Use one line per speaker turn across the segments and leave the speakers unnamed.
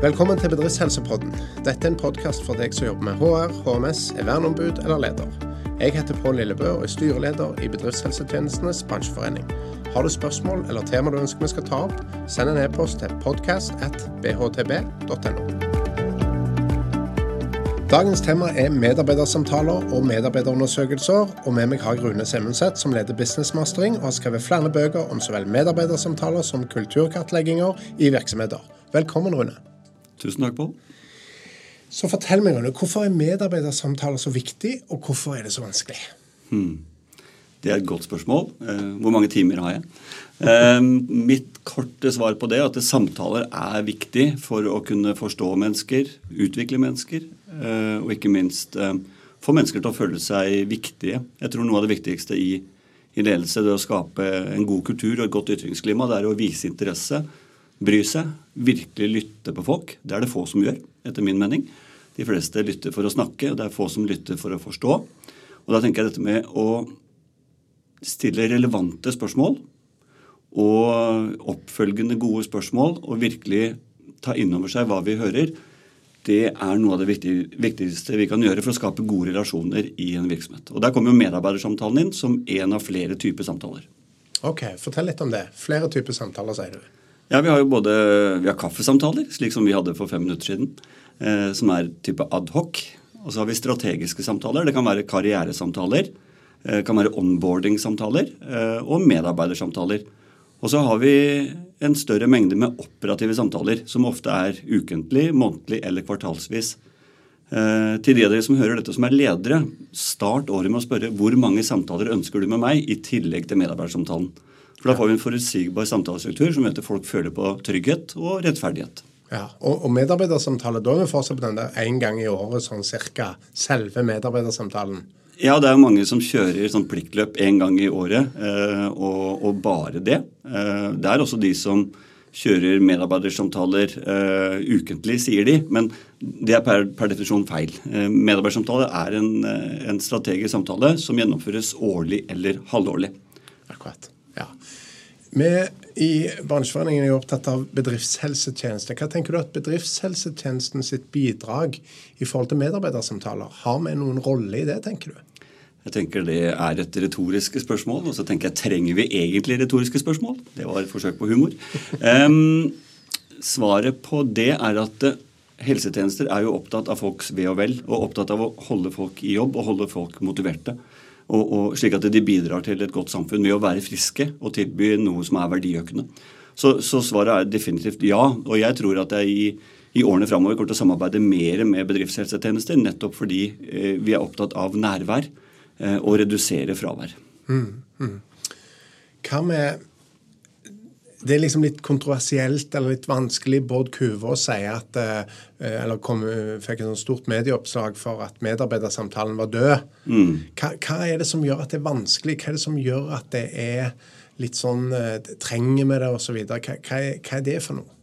Velkommen til Bedriftshelsepodden. Dette er en podkast for deg som jobber med HR, HMS, er verneombud eller leder. Jeg heter Pål Lillebø og er styreleder i Bedriftshelsetjenestenes bransjeforening. Har du spørsmål eller tema du ønsker vi skal ta opp, send en e-post til podcast.bhtb.no. Dagens tema er medarbeidersamtaler og medarbeiderundersøkelser. og Med meg har Rune Semundset, som leder Businessmastering og har skrevet flere bøker om så vel medarbeidersamtaler som kulturkartlegginger i virksomheter. Velkommen, Rune.
Tusen takk, Pål.
Så fortell meg, Rune, hvorfor er medarbeidersamtaler så viktig, og hvorfor er det så vanskelig?
Hmm. Det er et godt spørsmål. Eh, hvor mange timer har jeg? Eh, mitt korte svar på det er at samtaler er viktig for å kunne forstå mennesker, utvikle mennesker, eh, og ikke minst få mennesker til å føle seg viktige. Jeg tror noe av det viktigste i, i ledelse, det å skape en god kultur og et godt ytringsklima, det er å vise interesse, bry seg, virkelig lytte på folk. Det er det få som gjør, etter min mening. De fleste lytter for å snakke, og det er få som lytter for å forstå. Og da tenker jeg dette med å stille relevante spørsmål og oppfølgende gode spørsmål og virkelig ta inn over seg hva vi hører, det er noe av det viktigste vi kan gjøre for å skape gode relasjoner i en virksomhet. Og Der kommer jo medarbeidersamtalen inn som en av flere typer samtaler.
Ok, Fortell litt om det. Flere typer samtaler, sier du.
Ja, Vi har jo både vi har kaffesamtaler, slik som vi hadde for fem minutter siden, eh, som er type adhoc. Og så har vi strategiske samtaler. Det kan være karrieresamtaler. Det eh, kan være onboarding-samtaler eh, og medarbeidersamtaler. Og så har vi en større mengde med operative samtaler, som ofte er ukentlig, månedlig eller kvartalsvis. Eh, til de av dere som hører dette som er ledere, start året med å spørre hvor mange samtaler ønsker du med meg, i tillegg til medarbeidersamtalen. For Da får vi en forutsigbar samtalestruktur som gjør at folk føler på trygghet og rettferdighet.
Ja, Og, og medarbeidersamtale, da er vi fortsatt på den der én gang i året, sånn cirka. Selve medarbeidersamtalen.
Ja, det er jo mange som kjører sånn pliktløp én gang i året, eh, og, og, bare det. Eh, det er også de som kjører medarbeidersamtaler eh, ukentlig, sier de. Men det er per, per definisjon feil. Uh, medarbeidersamtale er en, en, strategisk samtale som gjennomføres årlig eller halvårlig.
Akkurat. Vi i bransjeforeningen er opptatt av bedriftshelsetjeneste. Hva tenker du at bedriftshelsetjenesten sitt bidrag i forhold til medarbeidersamtaler, har vi noen rolle i det, tenker du?
Jeg tenker Det er et retorisk spørsmål. Og så tenker jeg trenger vi egentlig retoriske spørsmål? Det var et forsøk på humor. Um, svaret på det er at uh, helsetjenester er jo opptatt av folks ve og vel, og opptatt av å holde folk i jobb og holde folk motiverte. Og, og, slik at de bidrar til et godt samfunn ved å være friske og tilby noe som er verdiøkende. Så, så svaret er definitivt ja. Og jeg tror at jeg i, i årene framover kommer til å samarbeide mer med bedriftshelsetjenester, nettopp fordi eh, vi er opptatt av nærvær eh, og redusere fravær. Mm, mm.
Hva med det er liksom litt kontroversielt eller litt vanskelig. Bård Kuve sier at eh, Eller kom, fikk et sånt stort medieoppslag for at medarbeidersamtalen var død. Mm. Hva, hva, er det som gjør at det er vanskelig? Hva er det som gjør at det er litt sånn eh, Trenger vi det, osv.? Hva, hva, hva er det for noe?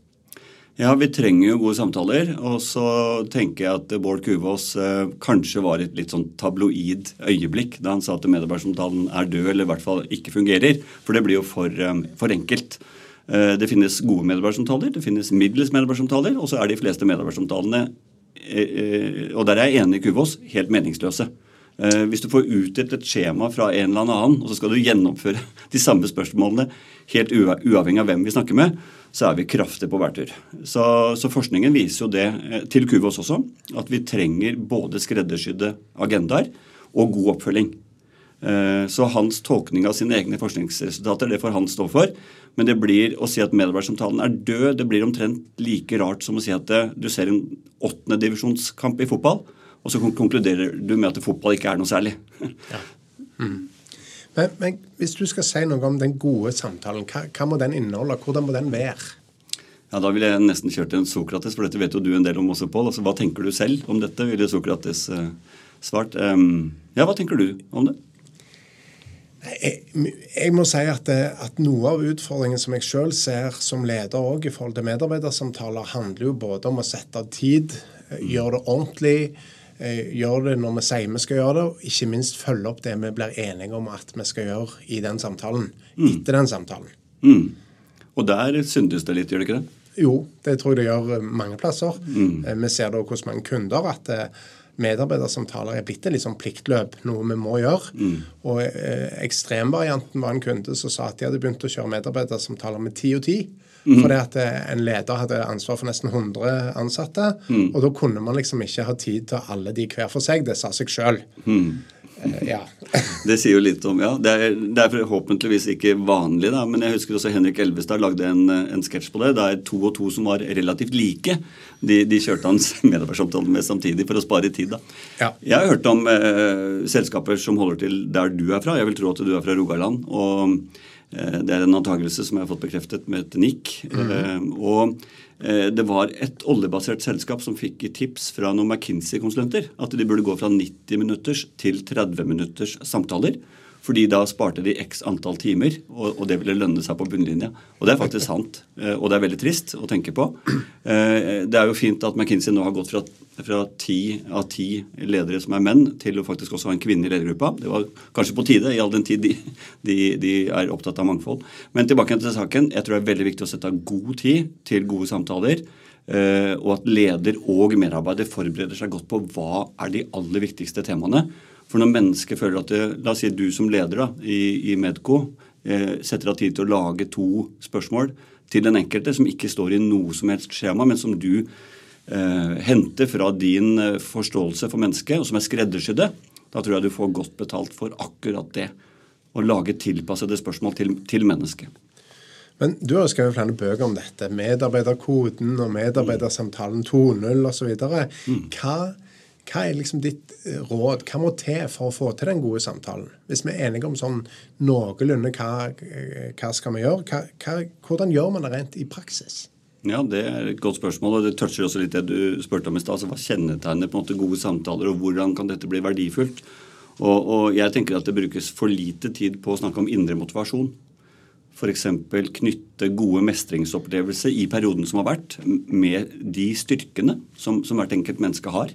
Ja, vi trenger jo gode samtaler. Og så tenker jeg at Bård Kuvås eh, kanskje var et litt sånn tabloid øyeblikk da han sa at medarbeidersamtalen er død, eller i hvert fall ikke fungerer. For det blir jo for, eh, for enkelt. Eh, det finnes gode medarbeidersamtaler, det finnes middels medarbeidersamtaler, og så er de fleste medarbeidersamtalene, eh, eh, og der er jeg enig i Kuvås, helt meningsløse. Hvis du får utdelt et skjema fra en eller annen, og så skal du gjennomføre de samme spørsmålene helt uavhengig av hvem vi snakker med, så er vi kraftig på bærtur. Så, så forskningen viser jo det til Kuvås også, at vi trenger både skreddersydde agendaer og god oppfølging. Så hans tolkning av sine egne forskningsresultater det får han stå for. Men det blir å si at medarbeidersamtalen er død, det blir omtrent like rart som å si at eh, du ser en åttendedivisjonskamp i fotball, og så konkluderer du med at fotball ikke er noe særlig. ja.
mm. men, men, hvis du skal si noe om den gode samtalen, hva, hva må den inneholde? Hvordan må den være?
Ja, Da ville jeg nesten kjørt en Sokrates, for dette vet jo du en del om også, Pål. Altså, hva tenker du selv om dette, ville Sokrates uh, svart. Um, ja, hva tenker du om det?
Jeg, jeg, må si at, det, at, noe av utfordringen som jeg sjøl ser som leder òg i forhold til medarbeidersamtaler, handler jo både om å sette av tid, eh, gjøre det ordentlig, eh, gjøre det når vi sier vi skal gjøre det, og ikke minst følge opp det vi blir enige om at vi skal gjøre i den samtalen. Mm. Etter den samtalen.
Mm. Og der syndes det litt, gjør det ikke det?
Jo, det tror jeg det gjør mange plasser. Mm. Vi ser da hos mange kunder at medarbeidersamtaler er blitt et sånn pliktløp, noe vi må gjøre. Mm. Og eh, ekstremvarianten var en kunde som sa at de hadde begynt å kjøre medarbeidersamtaler med ti og ti. Mm. Fordi at eh, en leder hadde ansvar for nesten 100 ansatte. Mm. Og da kunne man liksom ikke ha tid til alle de hver for seg. Det sa seg sjøl.
Ja. det sier jo litt om Ja, det er, det er forhåpentligvis ikke vanlig, da, men jeg husker også Henrik Elvestad lagde en, en sketsj på det. Det er to og to som var relativt like. De, de kjørte hans medarbeidersamtale med samtidig for å spare tid. da. Ja. Jeg har hørt om eh, selskaper som holder til der du er fra. Jeg vil tro at du er fra Rogaland. og eh, det er en antakelse som jeg har fått bekreftet med et nikk. Mm. Eh, og Eh, det var et oljebasert selskap som fikk tips fra noen McKinsey-konsulenter at de burde gå fra 90 minutters til 30 minutters samtaler. Fordi da sparte de x antall timer, og, det ville lønne seg på bunnlinja. Og det er faktisk sant. Eh, og det er veldig trist å tenke på. Eh, det er jo fint at McKinsey nå har gått fra, fra ti av ti ledere som er menn, til å faktisk også ha en kvinne i ledergruppa. Det var kanskje på tide, i all den tid de, de, de er opptatt av mangfold. Men tilbake til saken. Jeg tror det er veldig viktig å sette av god tid til gode samtaler. Eh, og at leder og medarbeider forbereder seg godt på hva er de aller viktigste temaene. For når mennesker føler at det, La oss si du som leder da, i, i Medco eh, setter av tid til å lage to spørsmål til den enkelte som ikke står i noe som helst skjema, men som du eh, henter fra din eh, forståelse for mennesket, og som er skreddersydde, da tror jeg du får godt betalt for akkurat det. Å lage tilpassede spørsmål til, til mennesket.
Men du har jo skrevet flere bøker om dette. Medarbeiderkoden og medarbeidersamtalen 2.0 osv. Mm. Hva hva er liksom ditt eh, råd? Hva må til for å få til den gode samtalen? Hvis vi er enige om sånn noenlunde hva, eh, hva skal vi gjøre, hva, hvordan gjør man det rent i praksis?
Ja, Det er et godt spørsmål, og det toucher også litt det du spurte om i stad. Altså, hva kjennetegner på en måte gode samtaler, og hvordan kan dette bli verdifullt? Og, og jeg tenker at det brukes for lite tid på å snakke om indre motivasjon. F.eks. knytte gode mestringsopplevelser i perioden som har vært, med de styrkene som, som hvert enkelt menneske har.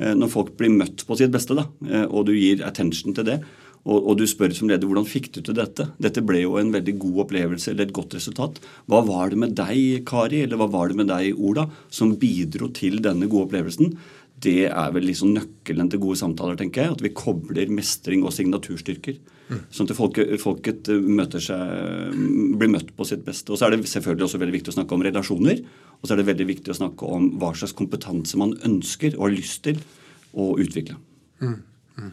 Eh, når folk blir møtt på sitt beste, da, eh, og du gir attention til det, og, og, du spør som leder hvordan fikk du til dette? Dette ble jo en veldig god opplevelse eller et godt resultat. Hva var det med deg, Kari, eller hva var det med deg, Ola, som bidro til denne gode opplevelsen? Det er vel liksom nøkkelen til gode samtaler, tenker jeg. At vi kobler mestring og signaturstyrker. Mm. Sånn at folket, folket eh, seg, blir møtt på sitt beste. Og så er det selvfølgelig også veldig viktig å snakke om relasjoner. Og så er det veldig viktig å snakke om hva slags kompetanse man ønsker og har lyst til å utvikle. Mm.
Mm.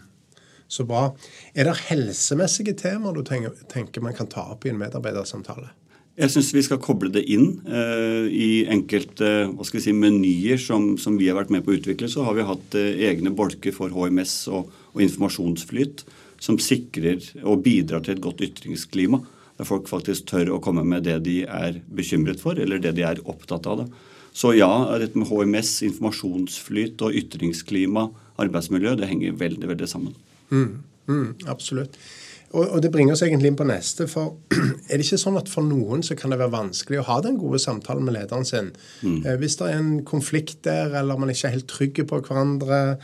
Så bra. Er det helsemessige temaer du tenker, tenker, man kan ta opp i en medarbeidersamtale?
Jeg syns vi skal koble det inn Eh, i enkelte hva skal vi si, menyer som, som, vi har vært med på å utvikle. Så har vi hatt eh, egne bolker for HMS og, og informasjonsflyt som sikrer og bidrar til et godt ytringsklima der folk faktisk tør å komme med det de er bekymret for, eller det de er opptatt av. Da. Så ja, dette med HMS, informasjonsflyt og ytringsklima, arbeidsmiljø, det henger veldig, veldig sammen.
Mm, mm, absolutt. Og, det bringer oss egentlig inn på neste. for Er det ikke sånn at for noen så kan det være vanskelig å ha den gode samtalen med lederen sin? Mm. Eh, hvis det er en konflikt der, eller man ikke er helt trygge på hverandre.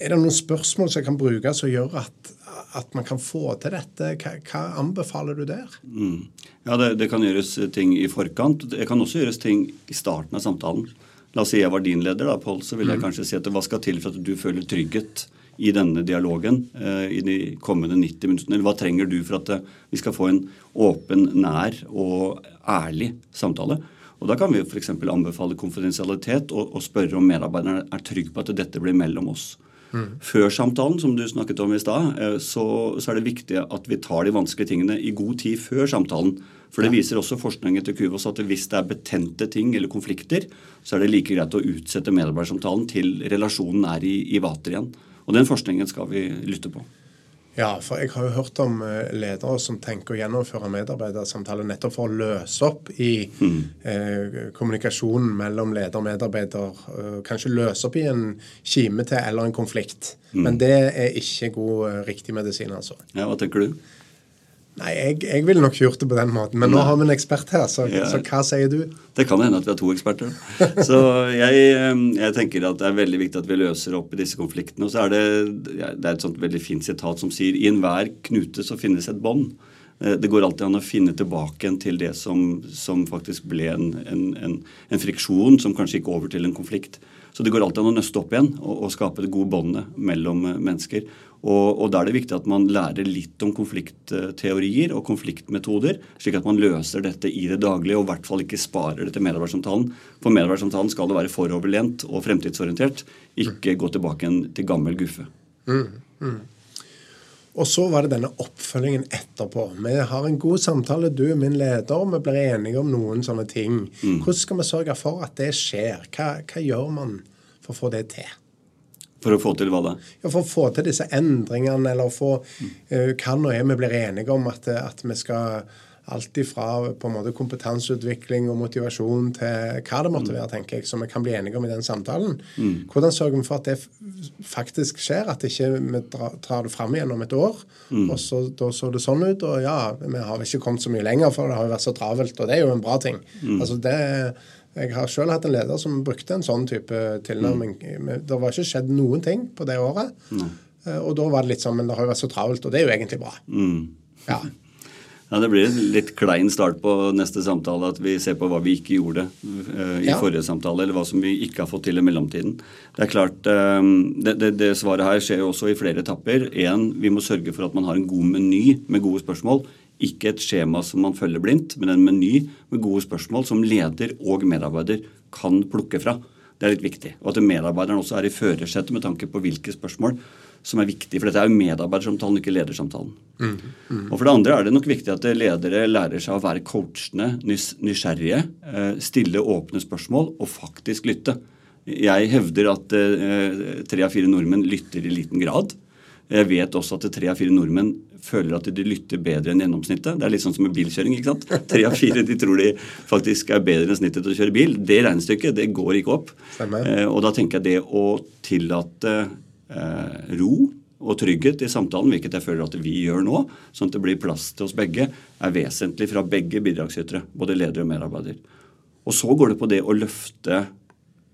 Er det noen spørsmål som kan brukes som gjøre at, at man kan få til dette? Hva, hva anbefaler du der?
Mm. Ja, det, det, kan gjøres ting i forkant. Det kan også gjøres ting i starten av samtalen. La oss si jeg var din leder, da, Pål, så vil jeg mm. kanskje si at hva skal til for at du føler trygghet i denne dialogen eh, i de kommende 90 minuttene? Eller hva trenger du for at eh, vi skal få en åpen, nær og ærlig samtale? Og Da kan vi f.eks. anbefale konfidensialitet og, og spørre om medarbeiderne er trygge på at dette blir mellom oss. Mm. Før samtalen, som du snakket om i stad, eh, så, så, er det viktig at vi tar de vanskelige tingene i god tid før samtalen. For det viser også forskningen til Kuvos at hvis det er betente ting eller konflikter, så er det like greit å utsette medarbeidersamtalen til relasjonen er i, i vater igjen. Og den forskningen skal vi lytte på.
Ja, for jeg har jo hørt om eh, ledere som tenker å gjennomføre medarbeidersamtaler nettopp for å løse opp i mm. eh, kommunikasjonen mellom leder og medarbeider. Eh, kanskje løse opp i en kime til eller en konflikt. Mm. Men det er ikke god, eh, riktig medisin, altså.
Ja, Hva tenker du?
Nei, jeg, jeg ville nok gjort det på den måten. Men nå har vi en ekspert her, så, ja. så, hva sier du?
Det kan hende at vi har to eksperter. så jeg, jeg, tenker at det er veldig viktig at vi løser opp i disse konfliktene. Og så er det, det er et sånt veldig fint sitat som sier i enhver knute så finnes et bånd. Eh, det går alltid an å finne tilbake til det som, som faktisk ble en, en, en, en, friksjon som kanskje gikk over til en konflikt. Så det går alltid an å nøste opp igjen og, og skape det gode båndet mellom eh, mennesker. Og, og, Da er det viktig at man lærer litt om konfliktteorier og konfliktmetoder, slik at man løser dette i det daglige og i hvert fall ikke sparer det til medarbeidersamtalen. For medarbeidersamtalen skal det være foroverlent og fremtidsorientert, ikke gå tilbake igjen til gammel guffe. Mm, mm.
Og så var det denne oppfølgingen etterpå. Vi har en god samtale, du er min leder, og vi blir enige om noen sånne ting. Mm. Hvordan skal vi sørge for at det skjer? Hva, hva, gjør man for å få det til?
For å få til hva da?
Ja, For å få til disse endringene, eller få uh, Hva nå er vi blir enige om at, at vi skal Alt ifra på en måte kompetanseutvikling og motivasjon til hva det måtte mm. være, tenker jeg, som vi kan bli enige om i den samtalen. Mm. Hvordan sørger vi for at det faktisk skjer, at ikke vi ikke tar det fram igjen om et år, mm. og så da så det sånn ut, og ja, vi har ikke kommet så mye lenger, for det har jo vært så travelt, og det er jo en bra ting. Mm. Altså det jeg har selv hatt en leder som brukte en sånn type tilnærming. Mm. Det var ikke skjedd noen ting på det året. Mm. Og da var det litt sånn Men det har jo vært så travelt, og det er jo egentlig bra. Mm.
Ja. Ja, Det blir en litt klein start på neste samtale at vi ser på hva vi ikke gjorde uh, i ja. forrige samtale, eller hva som vi ikke har fått til i mellomtiden. Det er klart, um, det, det, det, svaret her skjer jo også i flere etapper. En, vi må sørge for at man har en god meny med gode spørsmål. Ikke et skjema som man følger blindt, men en meny med gode spørsmål som leder og medarbeider kan plukke fra. Det er litt viktig. Og at medarbeideren også er i førersetet med tanke på hvilke spørsmål som er viktig. For dette er jo medarbeidersamtalen, ikke ledersamtalen. Mm, mm. Og for det andre er det nok viktig at ledere lærer seg å være coachende, nysgjerrige, eh, stille åpne spørsmål og faktisk lytte. Jeg hevder at eh, tre av fire nordmenn lytter i liten grad. Jeg vet også at tre av fire nordmenn føler at de lytter bedre enn gjennomsnittet. Det er litt sånn som med bilkjøring. ikke sant? Tre av fire de tror de faktisk er bedre enn snittet til å kjøre bil. Det regnestykket det går ikke opp. Eh, og da tenker jeg det å tillate eh, ro og trygghet i samtalen, hvilket jeg føler at vi gjør nå, sånn at det blir plass til oss begge, er vesentlig fra begge bidragsytere, både leder og medarbeider. Og så går det på det å løfte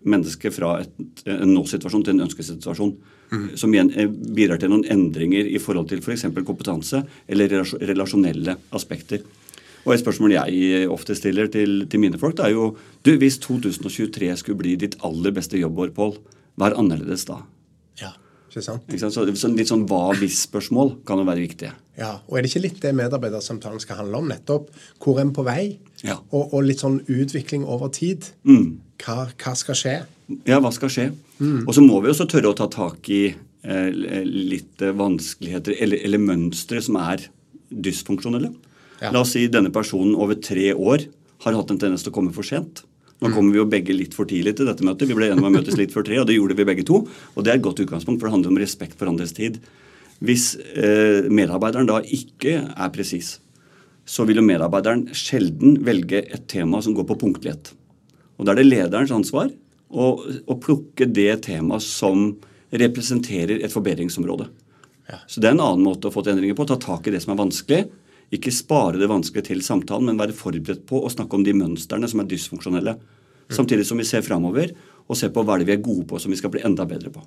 mennesket fra et, en nå-situasjon til en ønskesituasjon. Mm. Som igjen eh, bidrar til noen endringer i forhold til f.eks. For kompetanse eller relasjonelle aspekter. Og Et spørsmål jeg ofte stiller til, til mine folk, det er jo du, Hvis 2023 skulle bli ditt aller beste jobbår, Pål, hva er annerledes da? Ikke sant? Ikke sant? Så, litt sånn hva-hvis-spørsmål kan jo være viktige.
Ja, og Er det ikke litt det medarbeidersamtalen skal handle om? Nettopp hvor er vi på vei? Ja. Og, og, litt sånn utvikling over tid. Mm. Hva, hva, skal skje?
Ja, hva skal skje? Mm. Og så må vi også tørre å ta tak i eh, litt vanskeligheter eller, eller mønstre som er dysfunksjonelle. Ja. La oss si denne personen over tre år har hatt en tendens til å komme for sent. Nå kommer vi jo begge litt for tidlig til dette møtet. Vi ble enige om å møtes litt før tre, og det gjorde vi begge to. Og det er et godt utgangspunkt, for det handler om respekt for andres tid. Hvis eh, medarbeideren da ikke er presis, så vil jo medarbeideren sjelden velge et tema som går på punktlighet. Og da er det lederens ansvar å, å plukke det temaet som representerer et forbedringsområde. Ja. Så det er en annen måte å få til endringer på. Ta tak i det som er vanskelig ikke spare det vanskelige til samtalen, men være forberedt på å snakke om de mønstrene som er dysfunksjonelle. Samtidig som vi ser framover og ser på hva det vi er gode på som vi skal bli enda bedre på.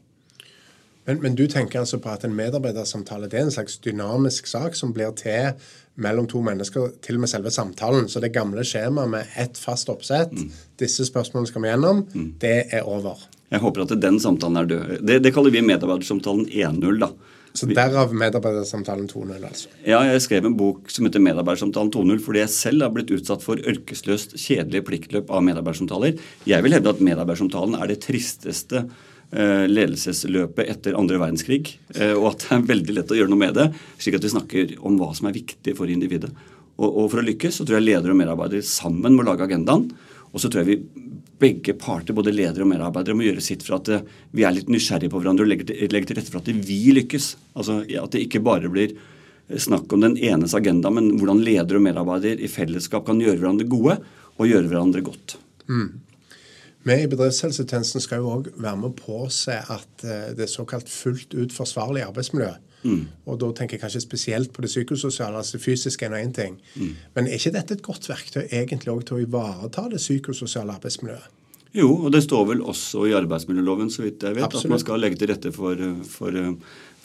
Men, men, du tenker altså på at en medarbeidersamtale det er en slags dynamisk sak som blir til mellom to mennesker, til og med selve samtalen. Så det gamle skjemaet med ett fast oppsett, mm. disse spørsmålene skal vi gjennom, mm. det er over.
Jeg håper at den samtalen er død. Det, det kaller vi medarbeidersamtalen 1.0. da.
Så derav medarbeidersamtalen 2.0, altså?
Ja, jeg skrev en bok som heter Medarbeidersamtalen 2.0 fordi jeg selv har blitt utsatt for ørkesløst kjedelig pliktløp av medarbeidersamtaler. Jeg vil hevde at medarbeidersamtalen er det tristeste ledelsesløpet etter andre verdenskrig, eh, og at det er veldig lett å gjøre noe med det, slik at vi snakker om hva som er viktig for individet. Og, og for å lykkes så tror jeg ledere og medarbeidere sammen må lage agendaen. Og så tror jeg vi begge parter, både ledere og medarbeidere, må gjøre sitt for at eh, vi er litt nysgjerrige på hverandre og legger til, legger til rette for at vi lykkes. Altså At det ikke bare blir eh, snakk om den enes agenda, men hvordan ledere og medarbeidere i fellesskap kan gjøre hverandre gode og gjøre hverandre godt. Mm.
Vi i bedriftshelsetjenesten skal jo òg være med på å påse at eh, det er såkalt fullt ut forsvarlig arbeidsmiljø. Mm. Og da tenker jeg kanskje spesielt på det psykososiale. altså Det fysiske er én ting. Mm. Men er ikke dette et godt verktøy egentlig også til å ivareta det psykososiale arbeidsmiljøet?
Jo, og det står vel også i arbeidsmiljøloven så vidt jeg vet, Absolutt. at man skal legge til rette for, for,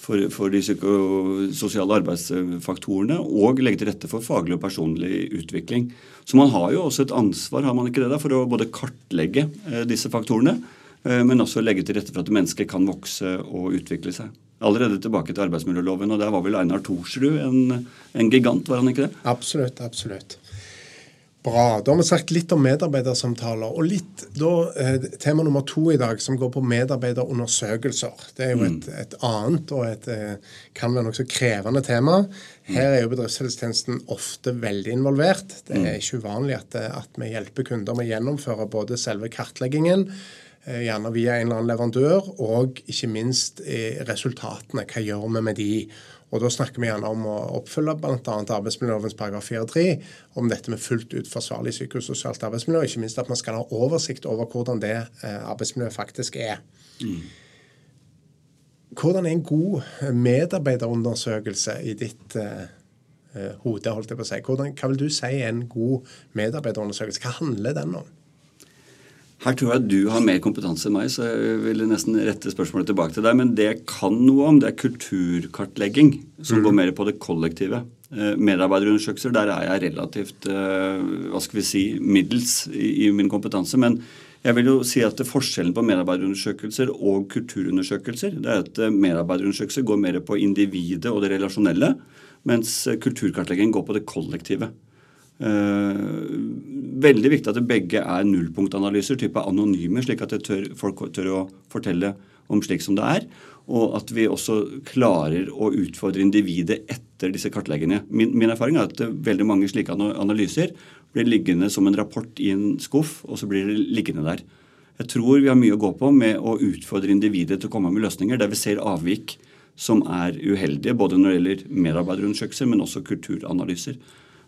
for, for de sosiale arbeidsfaktorene og legge til rette for faglig og personlig utvikling. Så man har jo også et ansvar har man ikke det da, for å både kartlegge eh, disse faktorene, eh, men også legge til rette for at mennesket kan vokse og utvikle seg. Allerede tilbake til arbeidsmiljøloven, og der var vel Einar Thorsrud en, en gigant, var han ikke det?
Absolutt, absolutt. Bra. Da har vi sagt litt om medarbeidersamtaler. Og litt da, eh, tema nummer to i dag, som går på medarbeiderundersøkelser. Det er jo et, et annet og et eh, kan være nokså krevende tema. Her er jo bedriftshelsetjenesten ofte veldig involvert. Det er ikke uvanlig at, eh, at vi hjelper kunder med å gjennomføre både selve kartleggingen, eh, gjerne via en eller annen leverandør, og ikke minst i resultatene. Hva gjør vi med de? Og Da snakker vi gjerne om å oppfylle bl.a. arbeidsmiljølovens paragraf 4-3, om dette med fullt ut forsvarlig psykososialt arbeidsmiljø, og ikke minst at man skal ha oversikt over hvordan det eh, arbeidsmiljøet faktisk er. Mm. Hvordan er en god medarbeiderundersøkelse i ditt eh, eh, hode? holdt jeg på å si? Hvordan, hva vil du si er en god medarbeiderundersøkelse? Hva handler den om?
Her tror jeg du har mer kompetanse enn meg, så jeg ville nesten rette spørsmålet tilbake til deg. Men det jeg kan noe om, det er kulturkartlegging, som mm. går mer på det kollektive. Eh, medarbeiderundersøkelser, der er jeg relativt eh, hva skal vi si, middels i, i min kompetanse. Men jeg vil jo si at forskjellen på medarbeiderundersøkelser og kulturundersøkelser, det er at eh, medarbeiderundersøkelser går mer på individet og det relasjonelle, mens kulturkartlegging går på det kollektive. Eh, veldig viktig at det begge er nullpunktanalyser, type anonyme, slik at tør, folk tør å fortelle om slik som det er. Og at vi også klarer å utfordre individet etter disse kartleggingene. Min, min, erfaring er at veldig mange slike analyser blir liggende som en rapport i en skuff, og så blir det liggende der. Jeg tror vi har mye å gå på med å utfordre individet til å komme med løsninger der vi ser avvik som er uheldige, både når det gjelder medarbeiderundersøkelser, men også kulturanalyser.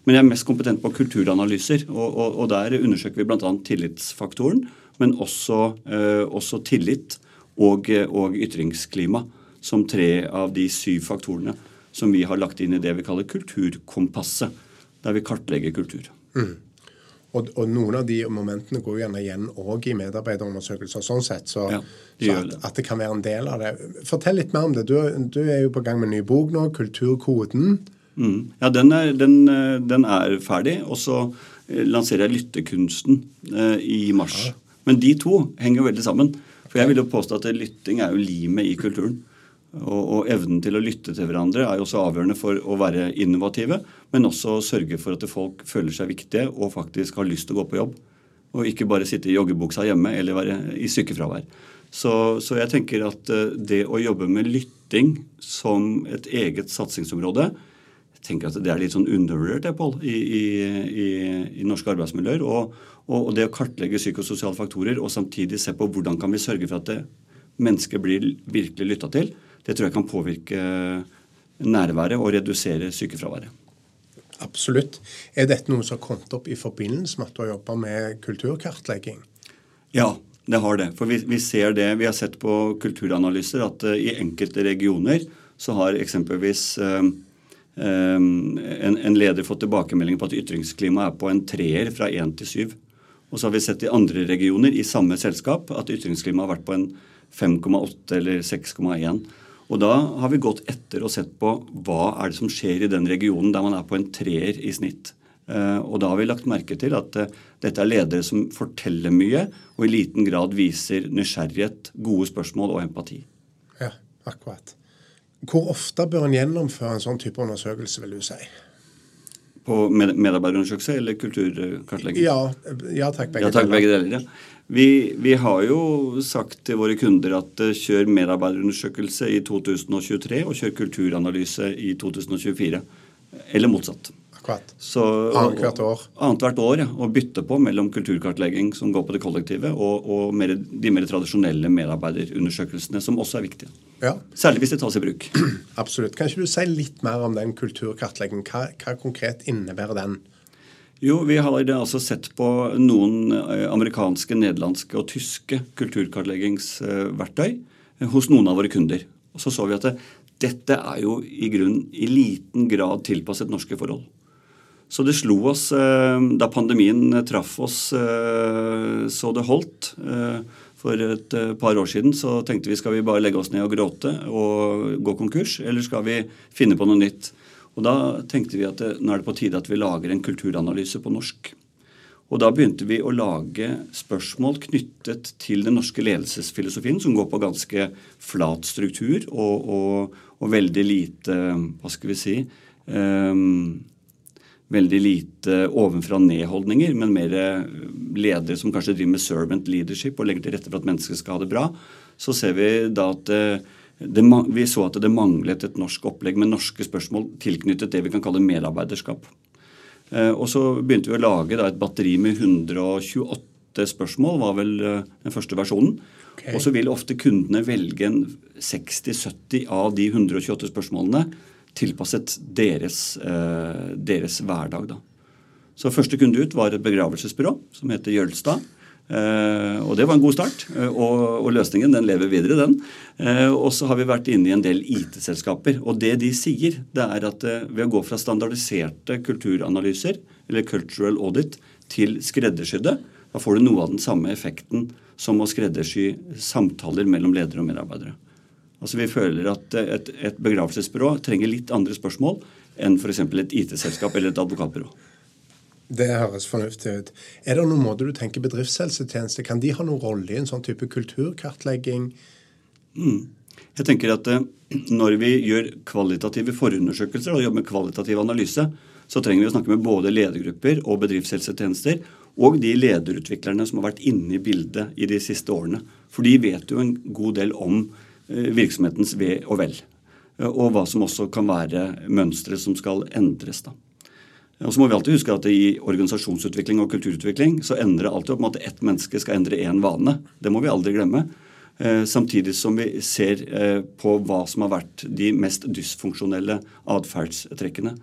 Men jeg er mest kompetent på kulturanalyser, og, og, og der undersøker vi bl.a. tillitsfaktoren, men også, eh, også tillit og, og, ytringsklima som tre av de syv faktorene som vi har lagt inn i det vi kaller kulturkompasset, der vi kartlegger kultur. Mm.
Og, og, noen av de momentene går gjerne igjen òg i medarbeiderundersøkelser. sånn sett, Så, ja, så at, at, det kan være en del av det. Fortell litt mer om det. Du, du er jo på gang med en ny bok nå, 'Kulturkoden'.
Mm. Ja, den er, den, eh, den er, ferdig. Og så eh, lanserer jeg Lyttekunsten eh, i mars. Ja. Men de to henger jo veldig sammen. For jeg vil jo påstå at lytting er jo limet i kulturen. Og, og, evnen til å lytte til hverandre er jo også avgjørende for å være innovative, men også sørge for at folk føler seg viktige og faktisk har lyst til å gå på jobb. Og ikke bare sitte i joggebuksa hjemme eller være i sykefravær. Så, så jeg tenker at det å jobbe med lytting som et eget satsingsområde, tenker at det er litt sånn undervurdert Paul, i, i, i, i, norske arbeidsmiljøer. Og, og, det å kartlegge psykososiale faktorer og samtidig se på hvordan kan vi sørge for at det, mennesket blir virkelig lytta til, det tror jeg kan påvirke nærværet og redusere sykefraværet.
Absolutt. Er dette noe som har kommet opp i forbindelse med at du har jobba med kulturkartlegging?
Ja, det har det. For vi, vi, ser det, vi har sett på kulturanalyser at uh, i enkelte regioner så har eksempelvis uh, en, en, leder fått tilbakemelding på at ytringsklimaet er på en treer fra én til syv. Og så har vi sett i andre regioner i samme selskap at ytringsklimaet har vært på en 5,8 eller 6,1. Og da har vi gått etter og sett på hva er det som skjer i den regionen der man er på en treer i snitt. Uh, og da har vi lagt merke til at uh, dette er ledere som forteller mye og i liten grad viser nysgjerrighet, gode spørsmål og empati.
Ja, akkurat. Hvor ofte bør en gjennomføre en sånn type undersøkelse, vil du si?
På medarbeiderundersøkelse eller kulturkartlegging?
Ja, ja takk,
begge, ja, takk, begge deler. Ja. Vi, vi, har jo sagt til våre kunder at uh, kjør medarbeiderundersøkelse i 2023 og kjør kulturanalyse i 2024. Eller motsatt.
Akkurat. Annethvert år.
Annethvert år, ja. Og bytte på mellom kulturkartlegging som går på det kollektive, og, og mer, de mer tradisjonelle medarbeiderundersøkelsene, som også er viktige. Ja. Særlig hvis det tas i bruk.
Absolutt. Kan ikke du si litt mer om den kulturkartleggingen? Hva, hva konkret innebærer den?
Jo, vi har altså sett på noen eh, amerikanske, nederlandske og tyske kulturkartleggingsverktøy eh, hos noen av våre kunder. Og så så vi at det, dette er jo i grunnen i liten grad tilpasset norske forhold. Så det slo oss eh, da pandemien traff oss så det holdt For et par år siden så tenkte vi skal vi bare legge oss ned og gråte og gå konkurs, eller skal vi finne på noe nytt? Og Da tenkte vi at det, nå er det på tide at vi lager en kulturanalyse på norsk. Og Da begynte vi å lage spørsmål knyttet til den norske ledelsesfilosofien, som går på ganske flat struktur og, og, og veldig lite Hva skal vi si um, veldig lite ovenfra-ned-holdninger, men mer ledere som kanskje driver med servant leadership og legger til rette for at mennesker skal ha det bra, så ser vi da at eh, det, vi så at det manglet et norsk opplegg med norske spørsmål tilknyttet det vi kan kalle medarbeiderskap. Eh, og så begynte vi å lage da, et batteri med 128 spørsmål, var vel eh, den første versjonen. Okay. Og så vil ofte kundene velge 60-70 av de 128 spørsmålene tilpasset deres, eh, deres hverdag. Da. Så første kunde ut var et begravelsesbyrå som heter Jølstad. Eh, og det var en god start. Eh, og, og, løsningen den lever videre, den. Eh, og så har vi vært inne i en del IT-selskaper. Og det de sier, det er at eh, ved å gå fra standardiserte kulturanalyser, eller cultural audit, til skreddersydde, da får du noe av den samme effekten som å skreddersy samtaler mellom ledere og medarbeidere. Altså Vi føler at et, et begravelsesbyrå trenger litt andre spørsmål enn f.eks. et IT-selskap eller et advokatbyrå.
Det høres fornuftig ut. Er det noen måte du tenker bedriftshelsetjeneste, kan de ha noen rolle i en sånn type kulturkartlegging?
Mm. Jeg tenker at eh, Når vi gjør kvalitative forundersøkelser og jobber med kvalitativ analyse, så trenger vi å snakke med både ledergrupper og bedriftshelsetjenester og de lederutviklerne som har vært inne i bildet i de siste årene. For de vet jo en god del om Eh, virksomhetens ve og vel. Eh, og hva som også kan være mønstre som skal endres. da. Og så må vi alltid huske at I organisasjonsutvikling og kulturutvikling så endrer det alltid opp med at ett menneske skal endre én vane. Det må vi aldri glemme. Eh, samtidig som vi ser på hva som har vært de mest dysfunksjonelle atferdstrekkene.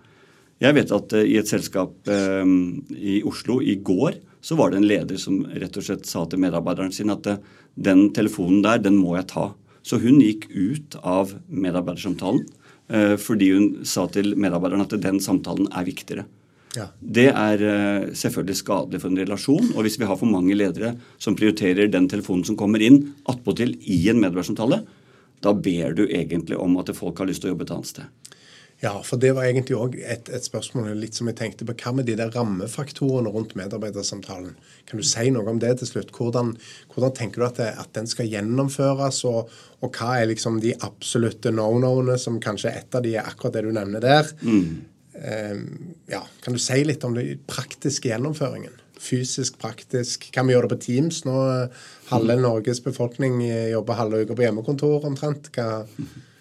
Jeg vet at i et selskap i Oslo i går så var det en leder som rett og slett sa til medarbeideren sin at den telefonen der, den må jeg ta. Så hun gikk ut av medarbeidersamtalen eh, fordi hun sa til medarbeideren at den samtalen er viktigere. Ja. Det er eh, selvfølgelig skadelig for en relasjon. Og hvis vi har for mange ledere som prioriterer den telefonen som kommer inn, attpåtil i en medarbeidersamtale, da ber du egentlig om at folk har lyst til å jobbe et annet sted.
Ja, for det var egentlig òg et, et, spørsmål litt som jeg tenkte på. Hva med de der rammefaktorene rundt medarbeidersamtalen? Kan du si noe om det til slutt? Hvordan, hvordan tenker du at, det, at, den skal gjennomføres, og, og, hva er liksom de absolutte no-no-ene, som kanskje et av de er akkurat det du nevner der? Mm. Um, ja, Kan du si litt om den praktiske gjennomføringen? Fysisk, praktisk. Kan vi gjøre det på Teams nå? Halve mm. Norges befolkning jobber halve uka på hjemmekontor omtrent. Hva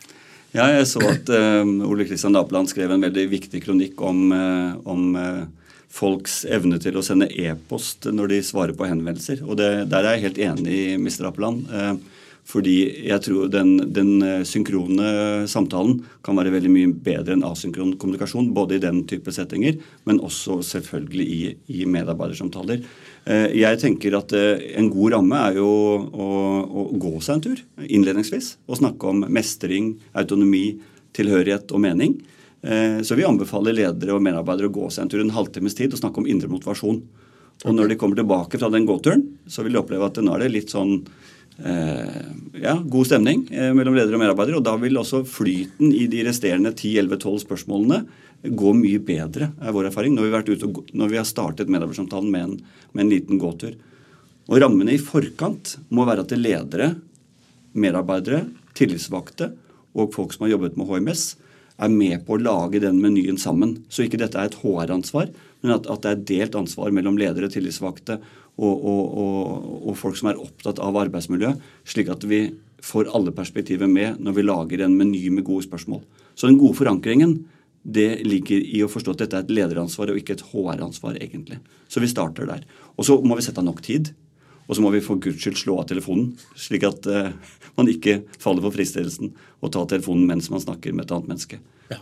ja, jeg så at uh, Ole Kristian Dapeland skrev en veldig viktig kronikk om, uh, om uh, folks evne til å sende e-post når de svarer på henvendelser. Og det, der er jeg helt enig i Mr. Dapeland. fordi jeg tror den, den, synkrone samtalen kan være veldig mye bedre enn asynkron kommunikasjon. Både i den type settinger, men også selvfølgelig i, i medarbeidersamtaler. Eh, jeg tenker at eh, en god ramme er jo å, å gå seg en tur innledningsvis. Og snakke om mestring, autonomi, tilhørighet og mening. Eh, så vi anbefaler ledere og medarbeidere å gå seg en tur en halvtimes tid og snakke om indre motivasjon. Og når de kommer tilbake fra den gåturen, så vil de oppleve at nå er det litt sånn eh, ja, god stemning eh, mellom ledere og medarbeidere. Og da vil også flyten i de resterende 10-11-12 spørsmålene går mye bedre, er vår erfaring, når vi har, og, når vi har startet medarbeidersamtalen med en, med en liten gåtur. Og Rammene i forkant må være at ledere, medarbeidere, tillitsvalgte og folk som har jobbet med HMS, er med på å lage den menyen sammen. Så ikke dette er et HR-ansvar, men at, at, det er delt ansvar mellom ledere, tillitsvalgte og, og, og, og, folk som er opptatt av arbeidsmiljø, slik at vi får alle perspektiver med når vi lager en meny med gode spørsmål. Så den gode forankringen det ligger i å forstå at dette er et lederansvar og ikke et HR-ansvar, egentlig. Så vi starter der. Og så må vi sette av nok tid. Og så må vi for guds skyld slå av telefonen, slik at uh, man ikke faller for fristelsen å ta telefonen mens man snakker med et annet menneske. Ja.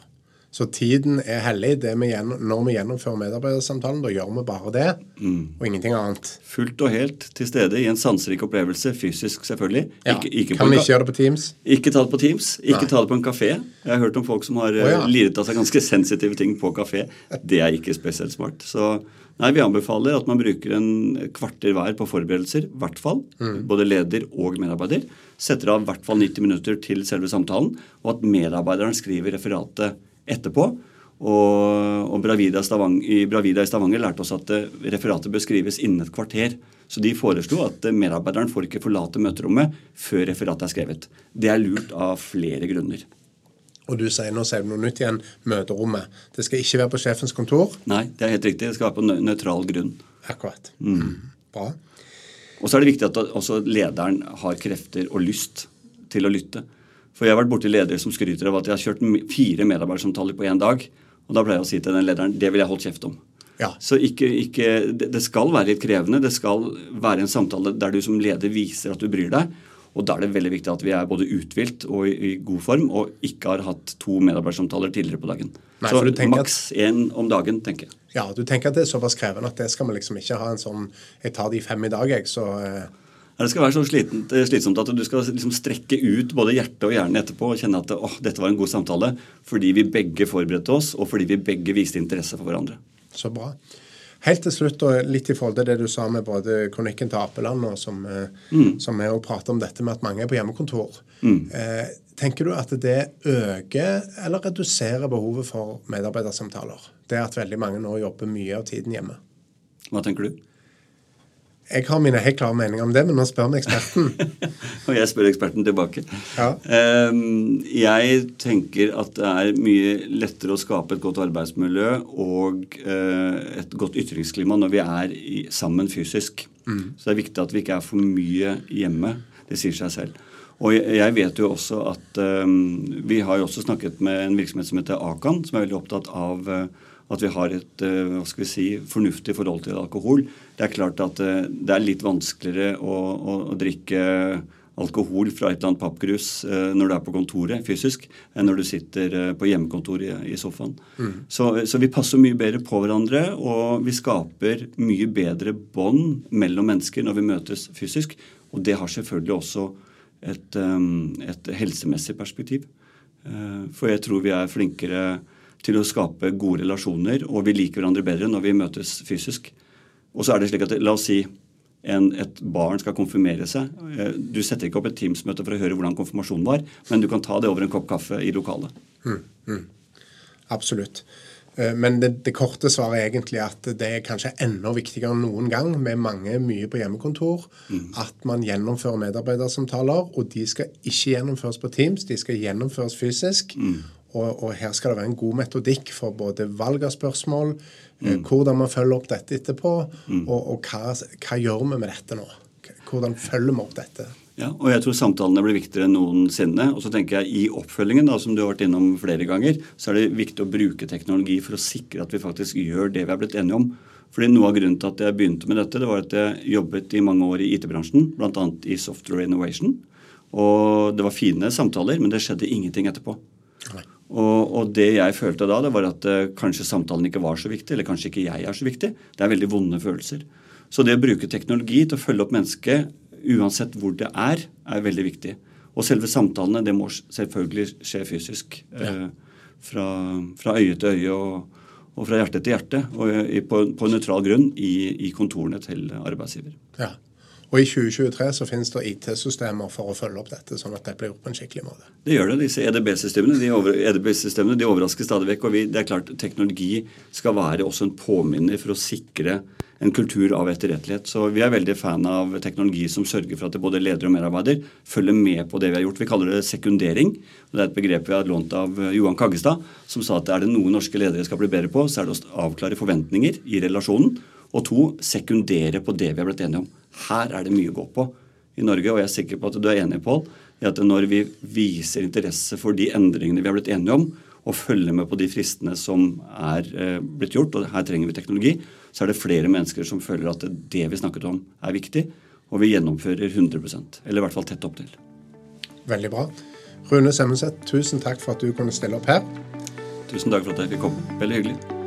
Så tiden er hellig. Det vi gjennom, når vi gjennomfører medarbeidersamtalen, da gjør vi bare det, og ingenting annet.
Fullt og helt til stede i en sanserik opplevelse, fysisk selvfølgelig.
Ja.
Ikke, ikke
kan vi ikke gjøre det på Teams?
Ikke ta det på Teams, ikke
Nei.
ta det på en kafé. Jeg har hørt om folk som har
oh, ja.
eh, liret av seg ganske sensitive ting på kafé. Det er ikke spesielt smart. Så nei, vi anbefaler at man bruker en kvarter hver på forberedelser, i hvert fall.
Mm.
Både leder og medarbeider. Setter av i hvert fall 90 minutter til selve samtalen, og at medarbeideren skriver referatet etterpå. Og, og Bravida, Stavang, i Bravida i Stavanger lærte oss at eh, referatet bør skrives innen et kvarter. Så de foreslo at eh, medarbeideren får ikke forlate møterommet før referatet er skrevet. Det er lurt av flere grunner.
Og du sier nå sier du noe nytt igjen. Møterommet. Det skal ikke være på sjefens kontor.
Nei, det er helt riktig. Det skal være på nø- nøytral grunn.
Akkurat.
Mm.
Bra.
Og så er det viktig at også lederen har krefter og lyst til å lytte. For jeg har vært borti ledere som skryter av at de har kjørt fire medarbeidersamtaler på én dag. Og da pleier jeg å si til den lederen det vil jeg holdt kjeft om.
Ja.
Så ikke, ikke, det skal være litt krevende. Det skal være en samtale der du som leder viser at du bryr deg. Og da er det veldig viktig at vi er både uthvilt og i, god form, og ikke har hatt to medarbeidersamtaler tidligere på dagen.
Nei,
Så maks én om dagen, tenker jeg.
ja, du tenker at det er såpass krevende at det skal vi liksom ikke ha en sånn Jeg tar de fem i dag, jeg, så eh,
Det skal være så slitent, eh, slitsomt at du skal liksom strekke ut både hjerte og hjerne etterpå og kjenne at åh, dette var en god samtale fordi vi begge forberedte oss, og fordi vi begge viste interesse for hverandre.
Så bra. Helt til slutt, og litt i forhold til det du sa med både kronikken til Apeland, og som, mm. som er å prate om dette med at mange er på hjemmekontor. Eh, tenker du at det øker eller reduserer behovet for medarbeidersamtaler? Det at veldig mange nå jobber mye av tiden hjemme.
Hva tenker du?
Jeg har mine helt klare meninger om det, men nå spør vi eksperten.
Og jeg spør eksperten tilbake.
Ja.
Ehm, Jeg tenker at det er mye lettere å skape et godt arbeidsmiljø og eh, et godt ytringsklima når vi er sammen fysisk. Så det er viktig at vi ikke er for mye hjemme. Det sier seg selv. Og jeg- vet jo også at um, Vi har jo også snakket med en virksomhet som heter Akan, som er veldig opptatt av eh, at vi har et eh, hva skal vi si, fornuftig forhold til alkohol. Det er klart at eh, det er litt vanskeligere å, å, å drikke alkohol fra et eller annet pappkrus eh, når du er på kontoret fysisk, enn når du sitter på hjemmekontoret i, sofaen. sofaen. Så, så vi passer mye bedre på hverandre, og vi skaper mye bedre bånd mellom mennesker når vi møtes fysisk. Og det har selvfølgelig også et, et helsemessig perspektiv. For jeg tror vi er flinkere til å skape gode relasjoner, og vi liker hverandre bedre når vi møtes fysisk. Og så er det slik at, La oss si en, et barn skal konfirmere seg. Eh, Du setter ikke opp et Teams-møte for å høre hvordan konfirmasjonen var, men du kan ta det over en kopp kaffe i lokalet.
Absolutt. Eh, Men det, det korte svaret er egentlig at det er kanskje enda viktigere enn noen gang, med mange mye på hjemmekontor, at man gjennomfører medarbeidersamtaler. Og de skal ikke gjennomføres på Teams, de skal gjennomføres fysisk. Og, og her skal det være en god metodikk for både valg av spørsmål, mm. hvordan man følger opp dette etterpå, og, og hva, hva gjør vi med dette nå? Hvordan følger vi opp dette?
Ja, og jeg tror samtalene blir viktigere enn noensinne. Og så tenker jeg i oppfølgingen, da, som du har vært innom flere ganger, så er det viktig å bruke teknologi for å sikre at vi faktisk gjør det vi er blitt enige om. Fordi Noe av grunnen til at jeg begynte med dette, det var at jeg jobbet i mange år i IT-bransjen, bl.a. i Software Innovation. Og det var fine samtaler, men det skjedde ingenting etterpå. Og, og det jeg følte da, det var at uh, kanskje samtalen ikke var så viktig, eller kanskje ikke jeg er så viktig. Det er veldig vonde følelser. Så det å bruke teknologi til å følge opp mennesket, uansett hvor det er, er veldig viktig. Og selve samtalene, det må selvfølgelig skje fysisk. Eh, fra, fra øye til øye og, og fra hjerte til hjerte. Og i, på, på nøytral grunn i, i kontorene til arbeidsgiver.
Ja. Og i 2023 så finnes det IT-systemer for å følge opp dette, sånn at det blir gjort på en skikkelig måte.
Det gjør det. Disse EDB-systemene de, over, EDB-systemene, de overrasker stadig vekk. og vi, det er klart Teknologi skal være også en påminner for å sikre en kultur av etterrettelighet. Så Vi er veldig fan av teknologi som sørger for at både ledere og medarbeider følger med på det vi har gjort. Vi kaller det sekundering. og Det er et begrep vi har lånt av eh, Johan Kaggestad, som sa at er det noe norske ledere skal bli bedre på, så er det å avklare forventninger i relasjonen. Og to, sekundere på det vi har blitt enige om. Her er det mye å gå på i Norge, og jeg er sikker på at du er enig, Pål, i at når vi viser interesse for de endringene vi har blitt enige om, og følger med på de fristene som er eh, blitt gjort, og her trenger vi teknologi, så er det flere mennesker som føler at det vi snakket om, er viktig, og vi gjennomfører 100 eller i hvert fall tett opptil.
Veldig bra. Rune Semmenseth, tusen takk for at du kunne stille opp her.
Tusen takk for at jeg fikk komme. Veldig hyggelig.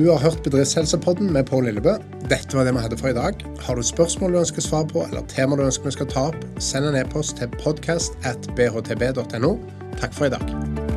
Du har hørt Bedriftshelsepodden med Pål Lillebø. Dette var det vi hadde for i dag. Har du spørsmål du ønsker svar på, eller tema du ønsker vi skal ta opp, send en e-post til podcast at bhtb.no. Takk for i dag.